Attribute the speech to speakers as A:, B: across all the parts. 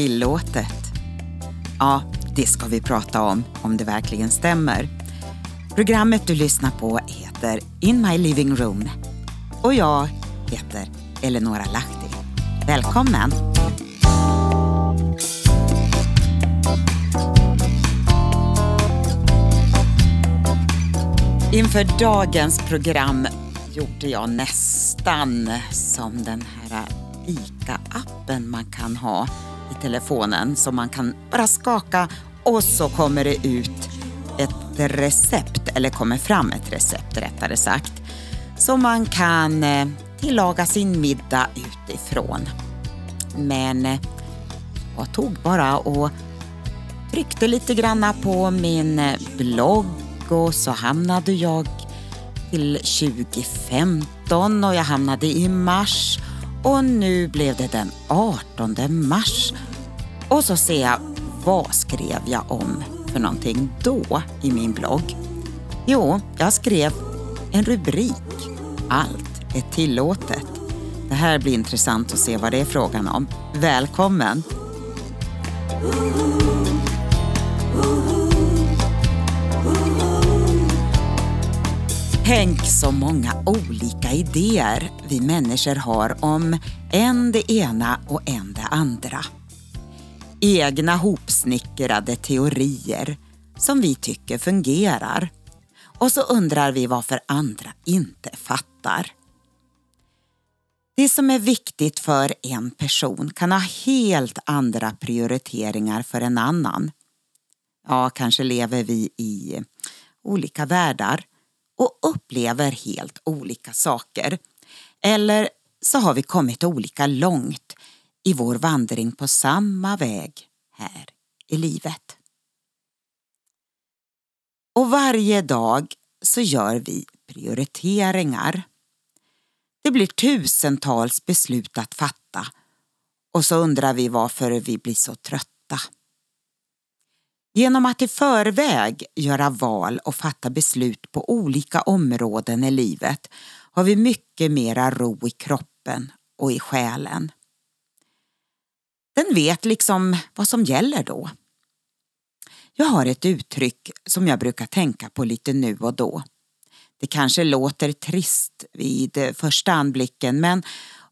A: Tillåtet. Ja, det ska vi prata om, om det verkligen stämmer. Programmet du lyssnar på heter In My Living Room och jag heter Eleonora Lahti. Välkommen! Inför dagens program gjorde jag nästan som den här ICA-appen man kan ha telefonen som man kan bara skaka och så kommer det ut ett recept, eller kommer fram ett recept rättare sagt, som man kan eh, tillaga sin middag utifrån. Men eh, jag tog bara och tryckte lite granna på min eh, blogg och så hamnade jag till 2015 och jag hamnade i mars och nu blev det den 18 mars. Och så ser jag, vad skrev jag om för någonting då i min blogg? Jo, jag skrev en rubrik. Allt är tillåtet. Det här blir intressant att se vad det är frågan om. Välkommen! Tänk så många olika idéer vi människor har om en det ena och en det andra. Egna hopsnickrade teorier som vi tycker fungerar. Och så undrar vi varför andra inte fattar. Det som är viktigt för en person kan ha helt andra prioriteringar för en annan. Ja, kanske lever vi i olika världar och upplever helt olika saker. Eller så har vi kommit olika långt i vår vandring på samma väg här i livet. Och varje dag så gör vi prioriteringar. Det blir tusentals beslut att fatta och så undrar vi varför vi blir så trötta. Genom att i förväg göra val och fatta beslut på olika områden i livet har vi mycket mera ro i kroppen och i själen. Den vet liksom vad som gäller då. Jag har ett uttryck som jag brukar tänka på lite nu och då. Det kanske låter trist vid första anblicken men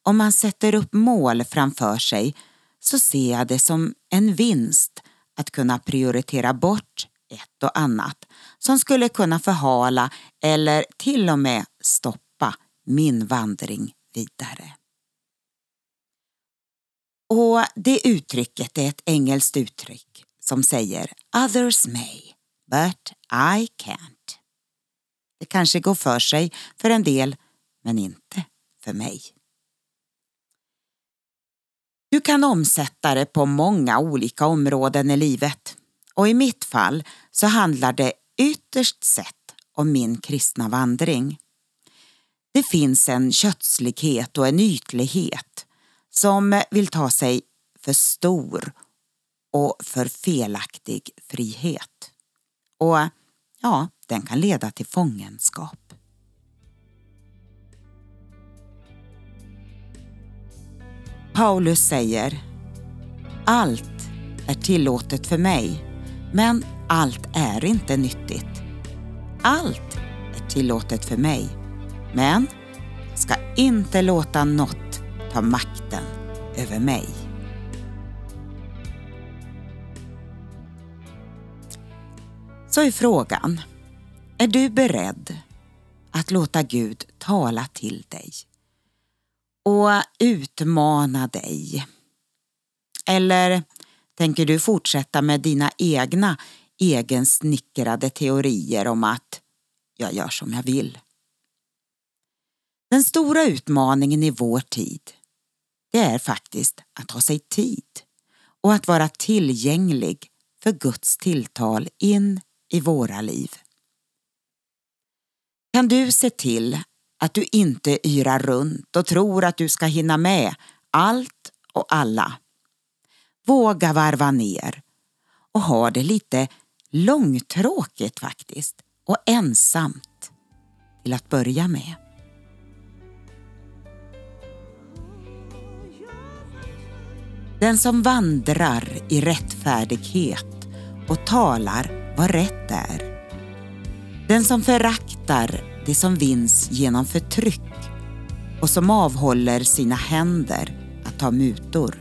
A: om man sätter upp mål framför sig så ser jag det som en vinst att kunna prioritera bort ett och annat som skulle kunna förhala eller till och med stoppa min vandring vidare. Och det uttrycket är ett engelskt uttryck som säger others may, but I can't. Det kanske går för sig för en del, men inte för mig. Du kan omsätta det på många olika områden i livet. Och i mitt fall så handlar det ytterst sett om min kristna vandring. Det finns en kötslighet och en ytlighet som vill ta sig för stor och för felaktig frihet. Och ja, den kan leda till fångenskap. Paulus säger Allt är tillåtet för mig, men allt är inte nyttigt. Allt är tillåtet för mig, men jag ska inte låta något ta makten över mig. Så är frågan, är du beredd att låta Gud tala till dig? och utmana dig? Eller tänker du fortsätta med dina egna egensnickrade teorier om att jag gör som jag vill? Den stora utmaningen i vår tid, det är faktiskt att ha sig tid och att vara tillgänglig för Guds tilltal in i våra liv. Kan du se till att du inte yrar runt och tror att du ska hinna med allt och alla. Våga varva ner och ha det lite långtråkigt faktiskt och ensamt till att börja med. Den som vandrar i rättfärdighet och talar vad rätt är. Den som föraktar det som vinns genom förtryck och som avhåller sina händer att ta mutor.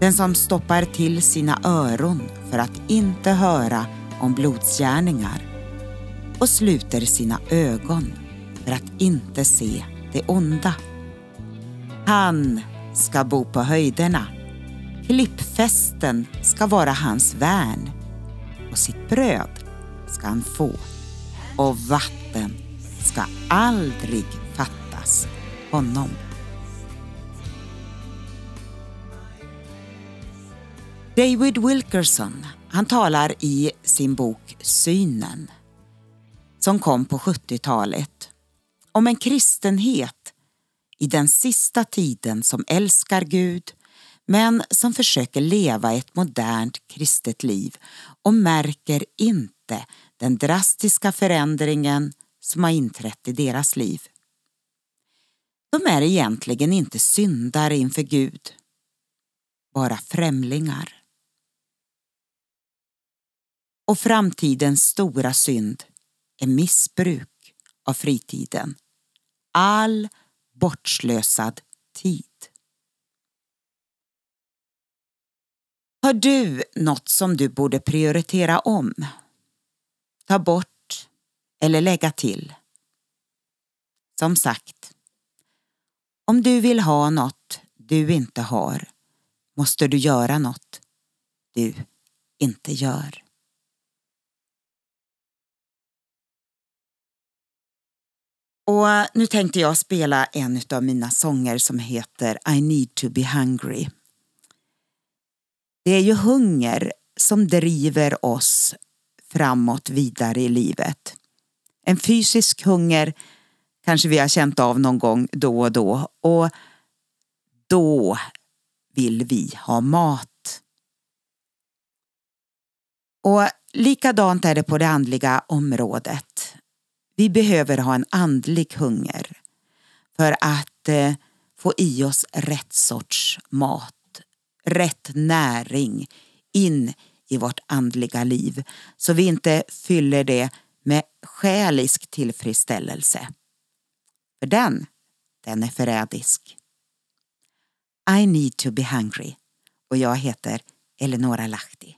A: Den som stoppar till sina öron för att inte höra om blodsgärningar och sluter sina ögon för att inte se det onda. Han ska bo på höjderna. Klippfästen ska vara hans värn och sitt bröd ska han få och vatten ska aldrig fattas honom. David Wilkerson han talar i sin bok Synen som kom på 70-talet om en kristenhet i den sista tiden som älskar Gud men som försöker leva ett modernt kristet liv och märker inte den drastiska förändringen som har inträtt i deras liv. De är egentligen inte syndare inför Gud, bara främlingar. Och framtidens stora synd är missbruk av fritiden. All bortslösad tid. Har du något som du borde prioritera om? Ta bort eller lägga till? Som sagt, om du vill ha något du inte har måste du göra något du inte gör. Och nu tänkte jag spela en av mina sånger som heter I need to be hungry. Det är ju hunger som driver oss framåt vidare i livet. En fysisk hunger kanske vi har känt av någon gång då och då och då vill vi ha mat. Och likadant är det på det andliga området. Vi behöver ha en andlig hunger för att eh, få i oss rätt sorts mat, rätt näring in i vårt andliga liv så vi inte fyller det med själisk tillfredsställelse. För den, den är förrädisk. I need to be hungry och jag heter Eleonora Lahti.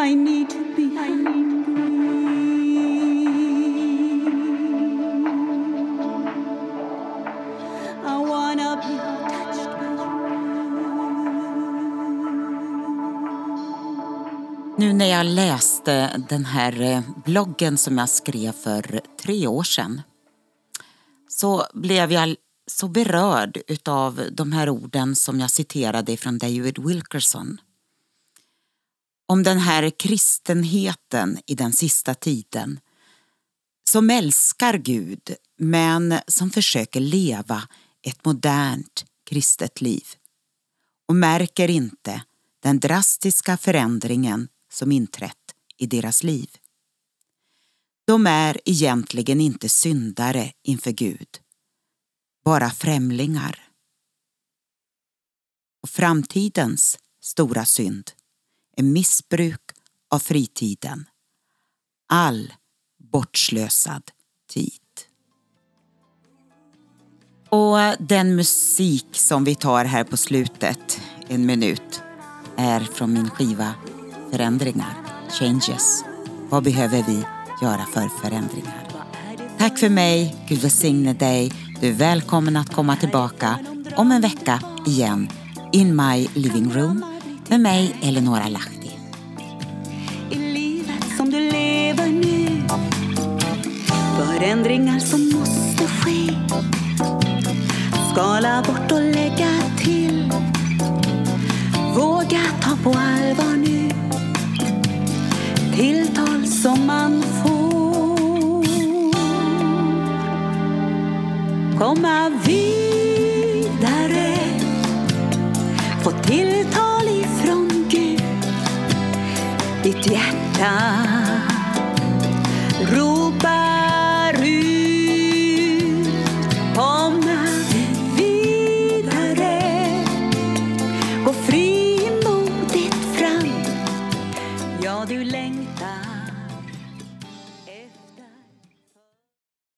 B: I need thee. I need thee. I wanna be touched.
A: Nu när jag läste den här eh, bloggen som jag skrev för tre år sedan så blev jag så berörd av de här orden som jag citerade från David Wilkerson. Om den här kristenheten i den sista tiden som älskar Gud men som försöker leva ett modernt kristet liv och märker inte den drastiska förändringen som inträtt i deras liv. De är egentligen inte syndare inför Gud, bara främlingar. Och framtidens stora synd är missbruk av fritiden. All bortslösad tid. Och den musik som vi tar här på slutet, en minut, är från min skiva Förändringar, Changes. Vad behöver vi göra för förändringar? Tack för mig, Gud välsigne dig. Du är välkommen att komma tillbaka om en vecka igen in my living room med mig, Eleonora Lahti.
B: I livet som du lever nu. Förändringar som måste ske. Skala bort och lägga till. Våga ta på allvar nu. Tilltal som man får. Komma vidare. Få tilltal เด็ดดารู้